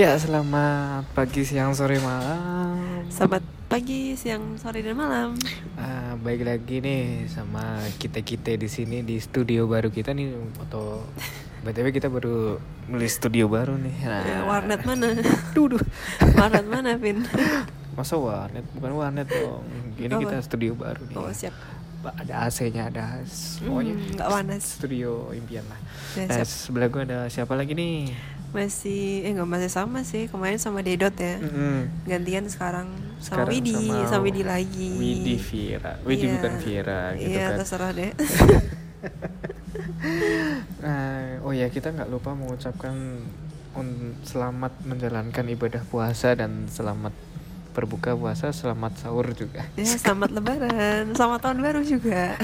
Ya, selamat pagi, siang, sore, malam. Selamat pagi, siang, sore, dan malam. Ah, baik lagi nih sama kita kita di sini di studio baru kita nih atau btw kita baru beli studio baru nih. Nah, Ya, warnet mana? Duh, duh. warnet mana, Vin? Masa warnet? Bukan warnet dong. Ini Apa? kita studio baru nih. Oh, siap. Ada AC-nya, ada semuanya. Hmm, nggak panas. Studio impian lah. Ya, Nah, siap. sebelah gue ada siapa lagi nih? Masih, eh nggak masih sama sih. Kemarin sama Dedot ya. Mm-mm. Gantian sekarang sama Sekarang Widi, sama sama, Widi lagi. Widi Vira. Widi Iya. bukan Vira gitu Iya, kan. terserah deh. Nah, oh ya kita nggak lupa mengucapkan un- selamat menjalankan ibadah puasa dan selamat berbuka puasa, selamat sahur juga. ya, selamat lebaran. Selamat tahun baru juga.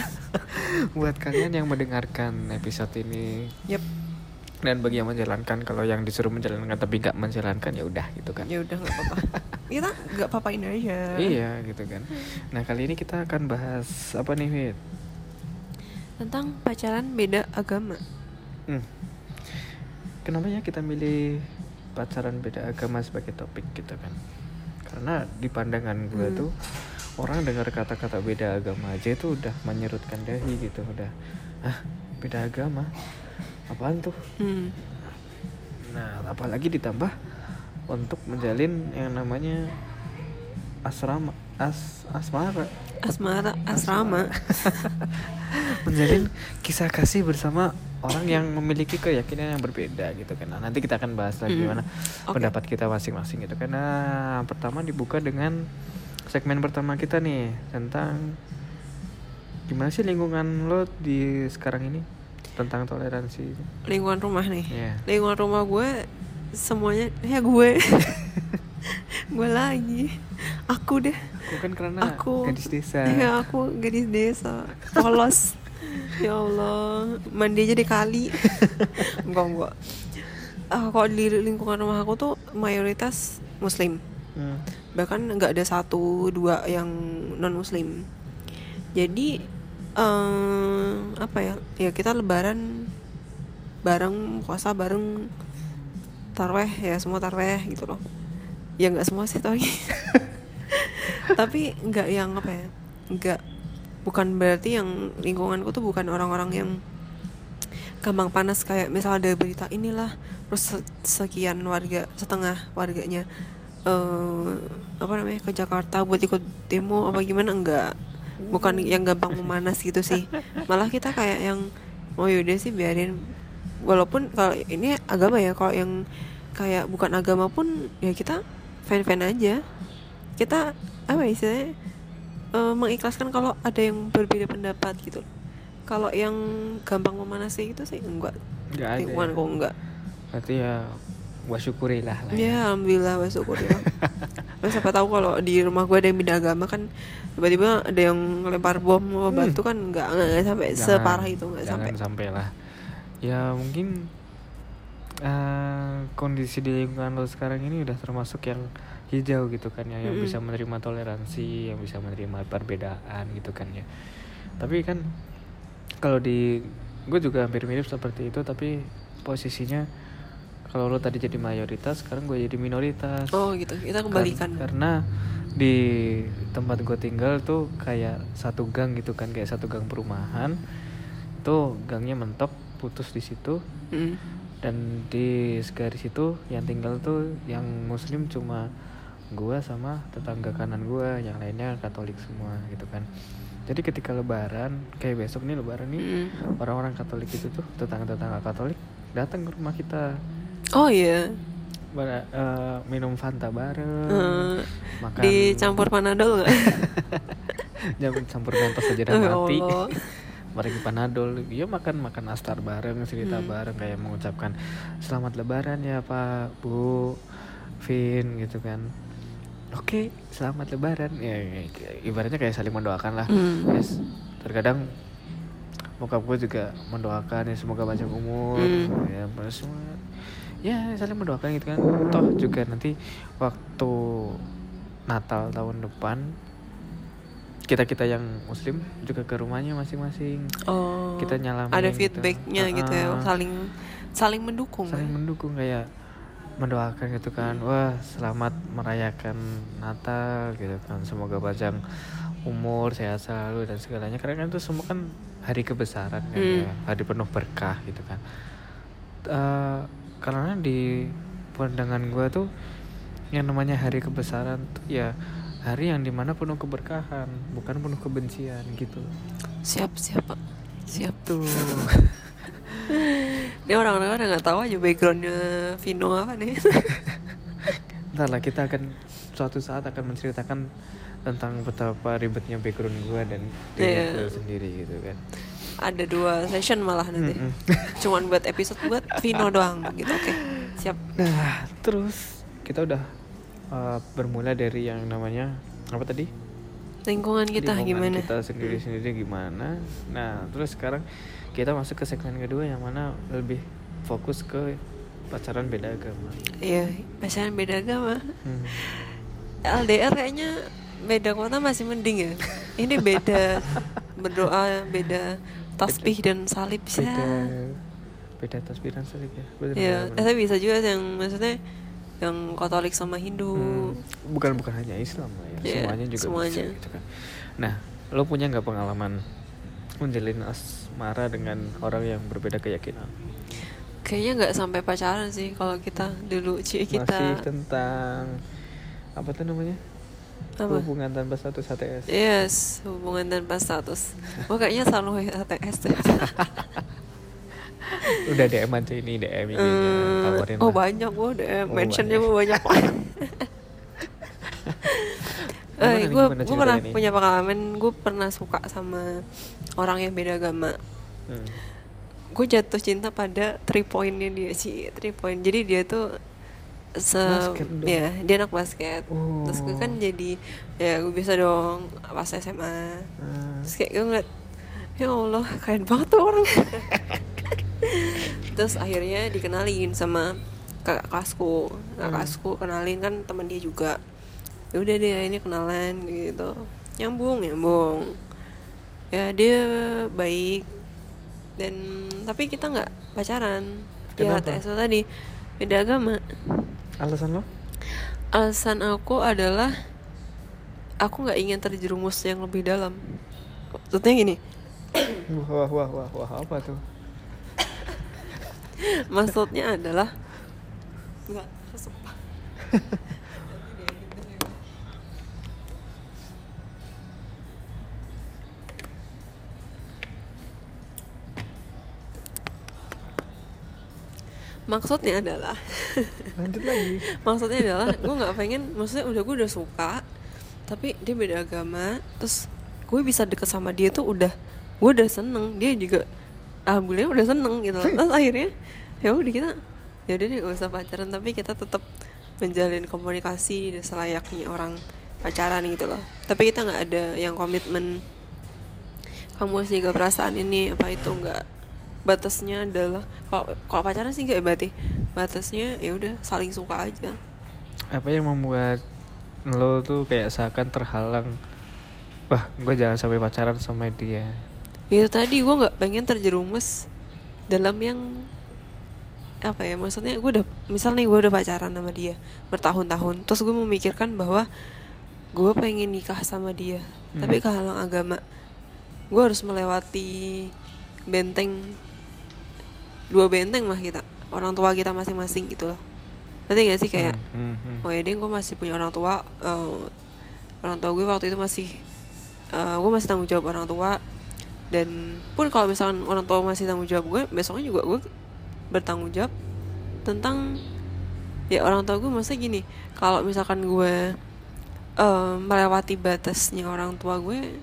Buat kalian yang mendengarkan episode ini Yep. Dan bagi yang menjalankan, kalau yang disuruh menjalankan tapi nggak menjalankan ya udah gitu kan. Ya udah nggak apa-apa. Kita nggak apa-apain aja. Iya gitu kan. Nah kali ini kita akan bahas apa nih Fit? Tentang pacaran beda agama. Hmm. Kenapa ya kita milih pacaran beda agama sebagai topik gitu kan? Karena di pandangan gue Hmm. tuh orang dengar kata-kata beda agama aja itu udah menyerutkan dahi gitu, udah ah beda agama, apaan tuh? Hmm. Nah apalagi ditambah untuk menjalin yang namanya asrama, as asmara, Asmara, asrama. menjalin kisah kasih bersama orang yang memiliki keyakinan yang berbeda gitu kan. Nah, nanti kita akan bahas lagi Mm. gimana Oke. pendapat kita masing-masing gitu kan. Nah, pertama dibuka dengan segmen pertama kita nih tentang gimana sih lingkungan lo di sekarang ini tentang toleransi. Lingkungan rumah nih. Iya. lingkungan rumah gue semuanya ya gue. Gue lagi. Aku deh. Aku kan karena Aku- gadis desa. ya aku gadis desa. Polos. Ya Allah. Mandi aja di kali. Enggak enggak. Ah, kalau di lingkungan rumah aku tuh mayoritas muslim. Hmm. bahkan nggak ada satu dua yang non muslim jadi eh, apa ya? Ya kita lebaran bareng puasa bareng tarweh ya semua tarweh gitu loh. Ya nggak semua sih tapi tapi nggak yang apa ya nggak bukan berarti yang lingkunganku tuh bukan orang-orang yang gampang panas kayak misal ada berita inilah terus se- sekian warga setengah warganya eh apa namanya ke Jakarta buat ikut demo apa gimana enggak bukan yang gampang memanas gitu sih. Malah kita kayak yang oh yaudah sih biarin. Walaupun kalau ini agama ya kalau yang kayak bukan agama pun ya kita fan fan aja. Kita apa ya istilahnya eh, mengikhlaskan kalau ada yang berbeda pendapat gitu. Kalau yang gampang memanasi itu sih enggak. Nggak ada. lingkungan ya. kok enggak? Berarti ya gua syukurilah lah ya. Alhamdulillah bersyukur ya Terus siapa tahu kalau di rumah gue ada yang beda agama kan tiba-tiba ada yang ngelempar bom atau Hmm. batu kan enggak enggak sampai Jangan- separah itu enggak sampai sampai lah ya mungkin eh, kondisi di lingkungan lo sekarang ini udah termasuk yang hijau gitu kan ya yang Mm-mm. bisa menerima toleransi yang bisa menerima perbedaan gitu kan ya tapi kan kalau di gue juga hampir mirip seperti itu tapi posisinya kalau lo tadi jadi mayoritas sekarang gue jadi minoritas. Oh gitu. Kita Kar- kembalikan karena di tempat gue tinggal tuh kayak satu gang gitu kan kayak satu gang perumahan. Tuh gangnya mentok putus di situ. Mm. dan di segaris itu yang tinggal tuh yang muslim cuma gua sama tetangga kanan gua yang lainnya katolik semua gitu kan. Jadi ketika lebaran kayak besok nih lebaran nih Mm. orang-orang katolik itu tuh tetangga-tetangga katolik datang ke rumah kita oh iya Bara- eh, minum fanta bareng Eh, makan dicampur panadol nggak jangan campur mentos aja dan Ya mati. Bareng panadol iya makan makan nastar bareng cerita Hmm. bareng kayak mengucapkan selamat lebaran ya pak bu Vin gitu kan oke selamat lebaran ya ya, ibaratnya kayak saling mendoakan lah Hmm. Yes, terkadang bokap gue juga mendoakan ya semoga panjang umur Hmm. ya semua ya saling mendoakan gitu kan. Toh juga nanti waktu Natal tahun depan kita kita yang Muslim juga ke rumahnya masing-masing. Oh kita nyalamin ada gitu. feedbacknya gitu ya Ah, saling saling mendukung. Saling ya. mendukung kayak mendoakan gitu kan. Wah selamat merayakan Natal gitu kan. Semoga panjang umur sehat selalu dan segalanya. Karena kan itu semua kan hari kebesaran kan Hmm. ya hari penuh berkah gitu kan. Eh, karena di pandangan gue tuh yang namanya hari kebesaran tuh ya hari yang di mana penuh keberkahan bukan penuh kebencian gitu siap siap Pak. siap tuh ini orang-orang udah nggak tahu aja backgroundnya Vino apa nih Ntar lah kita akan suatu saat akan menceritakan tentang betapa ribetnya background gue dan diri Iya. gue sendiri gitu kan. Ada dua session malah nanti Mm-mm. cuman buat episode buat Vino doang gitu oke siap Nah terus kita udah uh, bermula dari yang namanya apa tadi? lingkungan kita Lingkungan gimana Kita sendiri sendiri gimana? Nah terus sekarang kita masuk ke segmen kedua yang mana lebih fokus ke pacaran beda agama. iya pacaran beda agama Hmm. LDR kayaknya beda kota masih mending ya ini beda berdoa beda tasbih dan salib bisa Beda beda tasbih dan salib ya. Bener, ya bener, bener. tapi bisa juga yang maksudnya yang Katolik sama Hindu Hmm, bukan bukan hanya Islam lah ya, Iya, semuanya juga semuanya. bisa gitu kan. Nah, lo punya nggak pengalaman menjalin asmara dengan orang yang berbeda keyakinan? kayaknya nggak sampai pacaran sih kalau kita dulu Ci Masih kita tentang apa tuh namanya? Apa Hubungan tanpa status HTS. yes hubungan tanpa status oh kayaknya selalu HTS Udah DM aja ini DM Eh, tawarin oh lah. banyak gue DM Oh, mentionnya banyak. gue banyak Eh, gue gue pernah nih? punya pengalaman gue pernah suka sama orang yang beda agama Hmm. gue jatuh cinta pada three pointnya dia sih three point jadi dia tuh se ya dia anak basket. Terus gue kan Oh. jadi ya gue bisa dong pas SMA Ah. terus kayak gue ngeliat ya Allah keren banget tuh orang. Terus akhirnya dikenalin sama kakak kelasku. Kakak Hmm. kelasku kenalin kan teman dia juga. Ya udah deh ini kenalan gitu. Nyambung nyambung. Ya dia baik. Dan tapi kita nggak pacaran. Ya Kenapa? TSO tadi beda agama Alasan lo? alasan aku adalah aku nggak ingin terjerumus yang lebih dalam maksudnya gini Wah wah wah wah apa tuh? maksudnya adalah nggak maksudnya adalah Lanjut lagi. maksudnya adalah gue nggak pengen maksudnya udah gue udah suka tapi dia beda agama terus gue bisa deket sama dia tuh udah gue udah seneng dia juga alhamdulillah udah seneng gitu. Terus akhirnya ya udah kita ya udah deh gak usah pacaran tapi kita tetap menjalin komunikasi selayaknya orang pacaran gitu loh. Tapi kita nggak ada yang komitmen kamu harus jaga perasaan ini apa itu nggak batasnya adalah kalau kalau pacaran sih nggak ya berarti batasnya ya udah saling suka aja Apa yang membuat lo tuh kayak seakan terhalang? Wah, gue jangan sampai pacaran sama dia. itu tadi gue nggak pengen terjerumus dalam yang apa ya maksudnya gue udah misal nih gue udah pacaran sama dia bertahun-tahun terus gue memikirkan bahwa gue pengen nikah sama dia Hmm. tapi kehalang agama gue harus melewati benteng dua benteng mah kita orang tua kita masing-masing gitu loh. Nanti gak sih kayak Hmm, hmm, hmm. oh ya deh gue masih punya orang tua eh, orang tua gue waktu itu masih eh, gue masih tanggung jawab orang tua. Dan pun kalau misalkan orang tua masih tanggung jawab gue besoknya juga gue bertanggung jawab tentang ya orang tua gue maksudnya gini kalau misalkan gue eh, melewati batasnya orang tua gue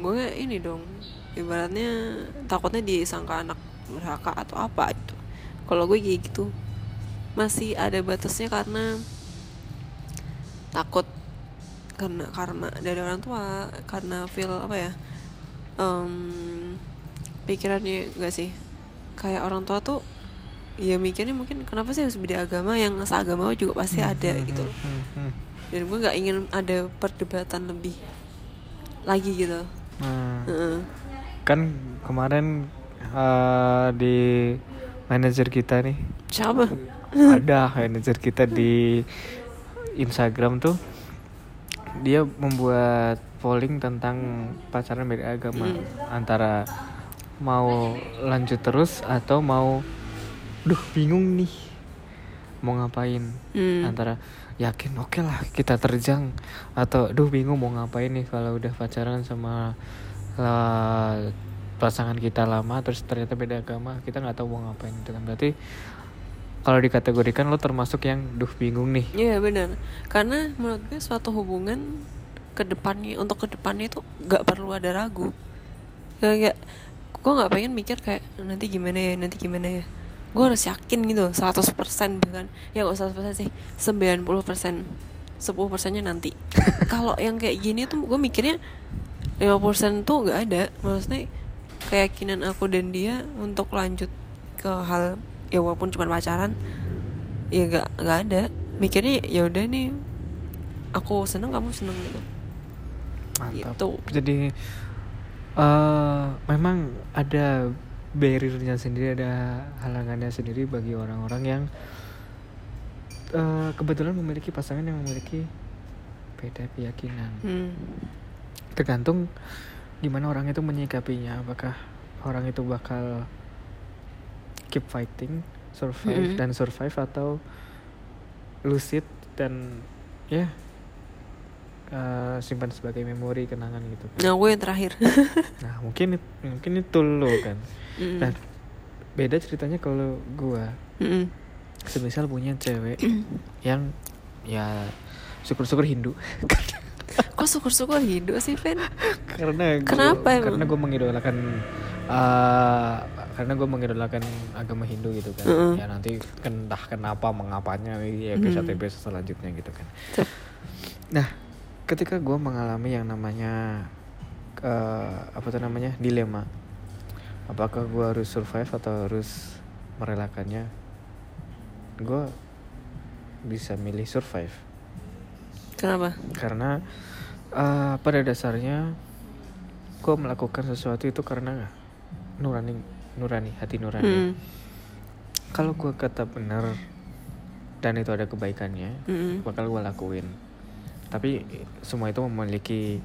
gue ini dong ibaratnya takutnya disangka anak neraka atau apa itu kalau gue kayak gitu masih ada batasnya karena takut karena karma dari orang tua karena feel apa ya em, pikirannya gak sih kayak orang tua tuh ya mikirnya mungkin kenapa sih harus beda agama yang seagama juga pasti ada gitu loh. Hmm, hmm. dan gue nggak ingin ada perdebatan lebih lagi gitu Nah, Heeh. kan kemarin eh, di manajer kita nih. Siapa? Ada manajer kita di Instagram tuh. Dia membuat polling tentang pacaran beda agama. Hmm. antara mau lanjut terus atau mau duh bingung nih mau ngapain? Hmm. antara yakin oke lah kita terjang. Atau duh bingung mau ngapain nih kalau udah pacaran sama lah, pasangan kita lama terus ternyata beda agama kita nggak tahu mau ngapain itu kan berarti kalau dikategorikan lo termasuk yang duh bingung nih Iya benar. Karena menurut gue suatu hubungan ke depannya untuk ke depannya itu nggak perlu ada ragu. Kayak gue nggak pengen mikir kayak nanti gimana ya nanti gimana ya. Gue harus yakin gitu 100% bahkan ya gak 100% sih 90% 10 persennya nanti. Kalau yang kayak gini tuh gue mikirnya 50% tuh nggak ada. Maksudnya keyakinan aku dan dia untuk lanjut ke hal ya walaupun cuma pacaran ya gak nggak ada mikirnya ya udah nih aku seneng kamu seneng gitu mantap Gitu. jadi eh memang ada barriernya sendiri ada halangannya sendiri bagi orang-orang yang eh, kebetulan memiliki pasangan yang memiliki beda keyakinan hmm. tergantung gimana orang itu menyikapinya apakah orang itu bakal keep fighting survive Mm-mm. dan survive atau lucid dan ya eh, simpan sebagai memori kenangan gitu kan. nah gue yang terakhir nah mungkin mungkin itu lo kan Mm. nah beda ceritanya kalau gua Mm-mm. semisal punya cewek yang ya syukur-syukur Hindu kok syukur-syukur hidup sih Fen karena gua- Kenapa emang? karena gue mengidolakan eh, karena gue mengidolakan agama Hindu gitu kan Mm-mm. ya nanti kan entah kenapa mengapanya ya episode Mm. episode selanjutnya gitu kan Tuh. nah ketika gue mengalami yang namanya eh, apa tuh namanya dilema apakah gue harus survive atau harus merelakannya gue bisa milih survive kenapa karena eh, pada dasarnya gue melakukan sesuatu itu karena nurani nurani hati nurani Mm. kalau gue kata benar dan itu ada kebaikannya Mm-mm. bakal gue lakuin tapi semua itu memiliki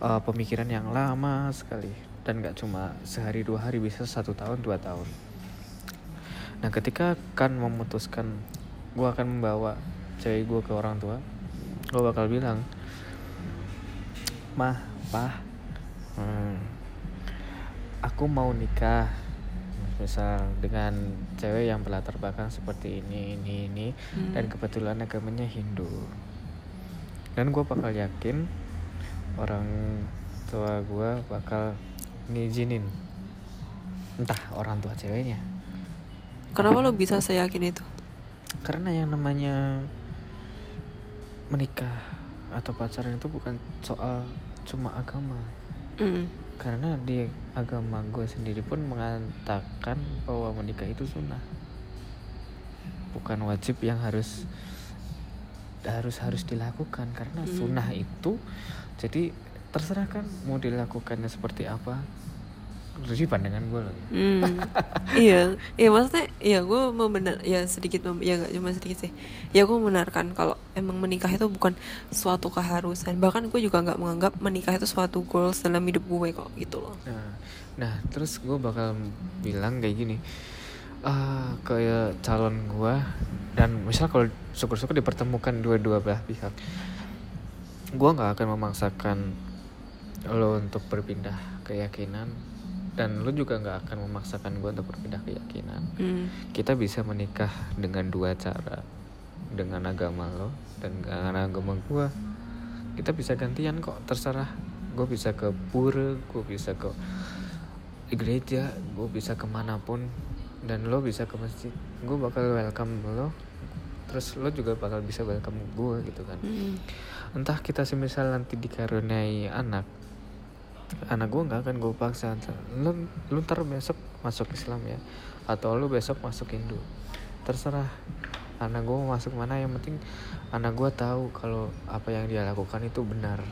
eh, pemikiran yang lama sekali dan gak cuma sehari dua hari bisa satu tahun dua tahun nah ketika akan memutuskan gue akan membawa cewek gue ke orang tua gue bakal bilang. Mah pah. Hmm, aku mau nikah misal dengan cewek yang berlatar belakang seperti ini ini ini Hmm. dan kebetulan agamanya Hindu. Dan gue bakal yakin orang tua gue bakal ngizinin entah orang tua ceweknya. Kenapa lo bisa seyakin itu? Karena yang namanya menikah atau pacaran itu bukan soal cuma agama. Mm. karena di agama gue sendiri pun mengatakan bahwa menikah itu sunnah. Bukan wajib yang harus harus harus dilakukan. Karena sunnah itu jadi terserah kan mau dilakukannya seperti apa jadi pandangan gue loh Hmm. iya, iya maksudnya, iya gue membenar, ya sedikit, mem- ya gak cuma sedikit sih. Ya gue membenarkan kalau emang menikah itu bukan suatu keharusan. Bahkan gue juga nggak menganggap menikah itu suatu goals dalam hidup gue kok gitu loh. Nah, nah terus gue bakal bilang kayak gini ah ke calon gue dan misal kalau syukur-syukur dipertemukan dua-dua belah pihak gue nggak akan memaksakan lo untuk berpindah keyakinan dan lo juga nggak akan memaksakan gue untuk berpindah keyakinan. Hmm. kita bisa menikah dengan dua cara. Dengan agama lo dan dengan agama gue kita bisa gantian kok terserah. Gue bisa ke pura gue bisa ke gereja gue bisa ke mana pun dan lo bisa ke masjid. Gue bakal welcome lo. Terus lo juga bakal bisa welcome gue gitu kan. Hmm. entah kita semisal nanti dikaruniai anak anak gue nggak akan gue paksa. Lu lu ntar besok masuk Islam ya. Atau lu besok masuk Hindu. Terserah. Anak gue mau masuk mana yang penting anak gue tahu kalau apa yang dia lakukan itu benar.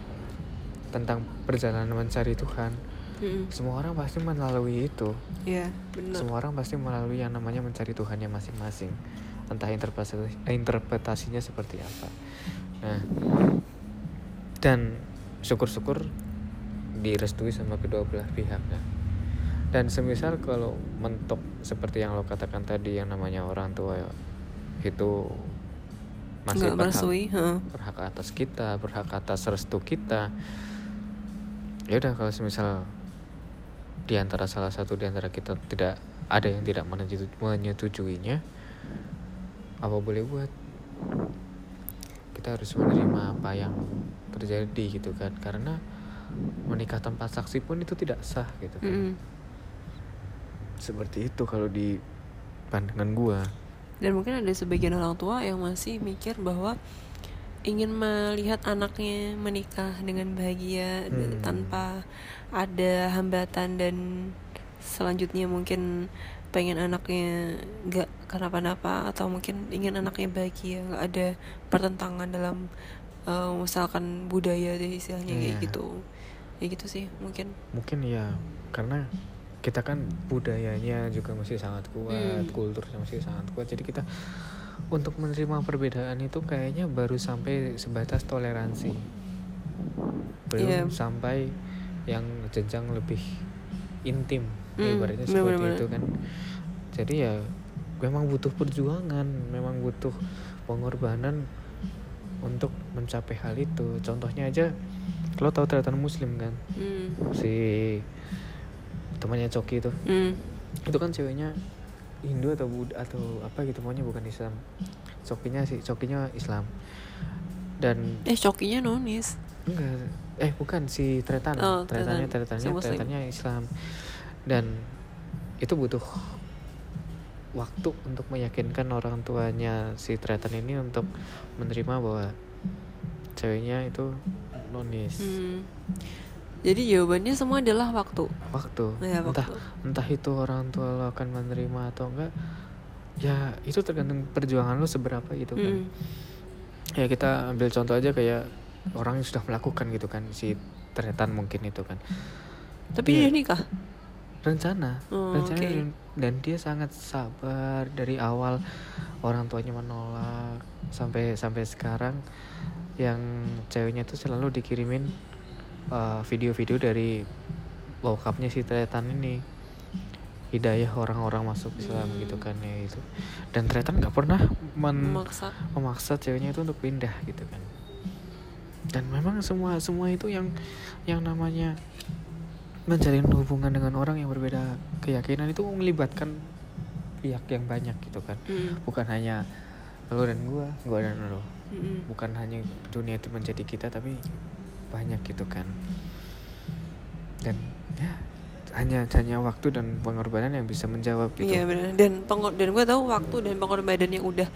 Tentang perjalanan mencari Tuhan. Hmm. semua orang pasti melalui itu. Iya, benar. semua orang pasti melalui yang namanya mencari Tuhannya masing-masing. Entah interpretasi interpretasinya seperti apa. Nah dan syukur-syukur direstui sama kedua belah pihak ya. Dan semisal kalau mentok seperti yang lo katakan tadi yang namanya orang tua itu masih Nggak berhak, heeh. berhak atas kita berhak atas restu kita. Ya udah kalau semisal di antara salah satu di antara kita tidak ada yang tidak menyetujui- menyetujuinya apa boleh buat? Kita harus menerima apa yang terjadi gitu kan. Karena menikah tanpa saksi pun itu tidak sah gitu kan Mm-mm. seperti itu kalau di pandangan gua dan mungkin ada sebagian orang tua yang masih mikir bahwa ingin melihat anaknya menikah dengan bahagia dan Hmm. tanpa ada hambatan dan selanjutnya mungkin pengen anaknya nggak kenapa-napa atau mungkin ingin anaknya bahagia nggak ada pertentangan dalam eh, misalkan budaya deh istilahnya kayak Iya. gitu ya gitu sih mungkin mungkin ya karena kita kan budayanya juga masih sangat kuat Hmm. kulturnya masih sangat kuat jadi kita untuk menerima perbedaan itu kayaknya baru sampai sebatas toleransi belum Iya. sampai yang jenjang lebih intim Hmm, ibaratnya seperti bener-bener. itu kan jadi ya memang butuh perjuangan memang butuh pengorbanan untuk mencapai hal itu. Contohnya aja lo tahu ternyata muslim kan? Hmm. si temannya Coki itu. Hmm. itu kan ceweknya Hindu atau Buddha atau apa gitu pokoknya bukan Islam. Cokinya sih Cokinya Islam. Dan eh cokinya nonis. Enggak. Eh bukan si Tretan. Oh, Tretannya Tretan. Si Tretannya. Tretannya Islam. Dan itu butuh waktu untuk meyakinkan orang tuanya si Tretan ini untuk menerima bahwa ceweknya itu nonis Hmm. Jadi jawabannya semua adalah waktu. waktu Ya, entah waktu. entah itu orang tua lo akan menerima atau enggak ya itu tergantung perjuangan lo seberapa gitu kan Hmm. ya kita ambil contoh aja kayak orang yang sudah melakukan gitu kan si Tretan mungkin itu kan Tapi Iya. dia nikah. rencana Oh, rencana oke. dan, dan dia sangat sabar dari awal orang tuanya menolak sampai sampai sekarang yang ceweknya itu selalu dikirimin uh, video-video dari bokapnya si Tretan ini hidayah orang-orang masuk Islam Hmm. gitu kan ya itu dan Tretan nggak pernah men- Memaksa. memaksa ceweknya itu untuk pindah gitu kan dan memang semua semua itu yang yang namanya menjalin hubungan dengan orang yang berbeda keyakinan itu melibatkan pihak yang banyak gitu kan Hmm. bukan hanya lo dan gua gua dan lo Mm-mm. bukan hanya dunia itu menjadi kita tapi banyak gitu kan dan ya hanya hanya waktu dan pengorbanan yang bisa menjawab gitu Iya benar. Dan pengor dan gue tahu waktu dan pengorbanan yang udah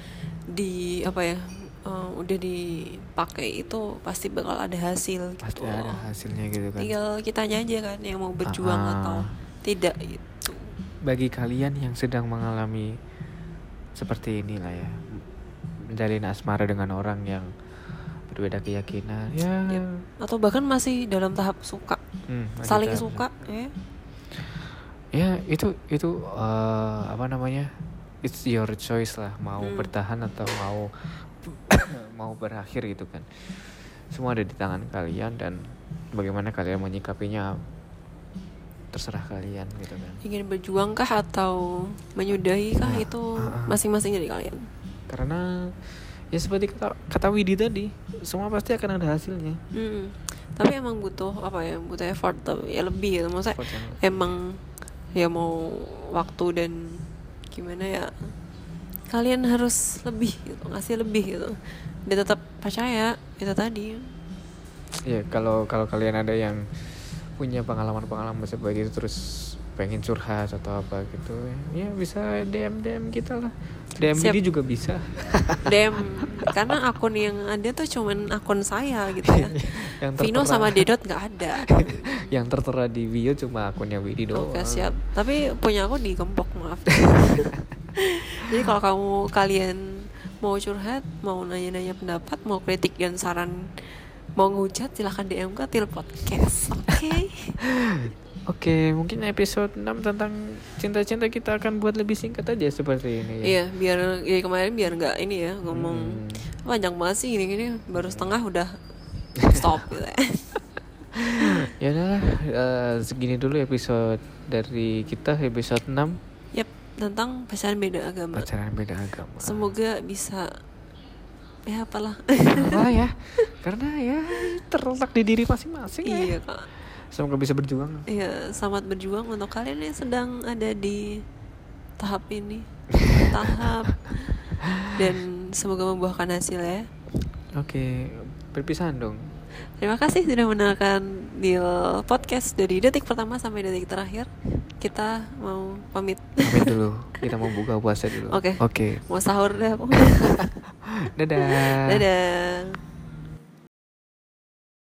di apa ya eh, udah dipakai itu pasti bakal ada hasil pasti gitu. ada hasilnya gitu kan Tinggal kitanya aja kan yang mau berjuang Ah, ah. atau tidak gitu. bagi kalian yang sedang mengalami seperti inilah ya menjalin asmara dengan orang yang berbeda keyakinan ya Yep. Atau bahkan masih dalam tahap suka, hmm, saling tahap- suka ya. ya itu itu eh, apa namanya it's your choice lah mau Hmm. bertahan atau mau mau berakhir gitu kan semua ada di tangan kalian dan bagaimana kalian menyikapinya terserah kalian gitu kan Ingin berjuang kah atau menyudahi kah Ah, itu ah, ah. masing-masing dari kalian. Karena ya seperti kata kata Widi tadi semua pasti akan ada hasilnya Hmm. Tapi emang butuh apa ya? Butuh effort ya lebih gitu. Maksudnya Effort yang- emang ya mau waktu dan gimana ya kalian harus lebih gitu ngasih lebih gitu dan tetap percaya itu tadi ya kalau kalau kalian ada yang punya pengalaman-pengalaman seperti itu terus pengen curhat atau apa gitu ya bisa DM DM kita lah. DM Siap. Widi juga bisa. DM karena akun yang ada tuh cuman akun saya gitu ya. Yang Vino tertera- sama Dedot nggak ada. Yang tertera di bio cuma akunnya Widi doang. oke siap. Tapi punya aku di gempok maaf. Jadi kalau kamu kalian mau curhat mau nanya-nanya pendapat mau kritik dan saran mau ngehujat silahkan DM ke Til Podcast oke Oke, mungkin episode 6 tentang cinta-cinta kita akan buat lebih singkat aja seperti ini ya. Iya, biar ya kemarin biar nggak ini ya ngomong Hmm. panjang banget sih gini-gini baru setengah udah stop gitu ya. ya udahlah eh, segini dulu episode dari kita episode 6 Yap, tentang pacaran beda agama. pacaran beda agama. Semoga bisa ya apalah. Apa ya? Karena ya terletak di diri masing-masing ya. iya, Kak. Semoga bisa berjuang. Iya, selamat berjuang untuk kalian yang sedang ada di tahap ini. tahap dan semoga membuahkan hasil ya. Oke, perpisahan dong. Terima kasih sudah mendengarkan di podcast dari detik pertama sampai detik terakhir. Kita mau pamit. Pamit dulu. Kita mau buka puasa dulu. Oke. Oke. Mau sahur pokoknya. Dadah. Dadah.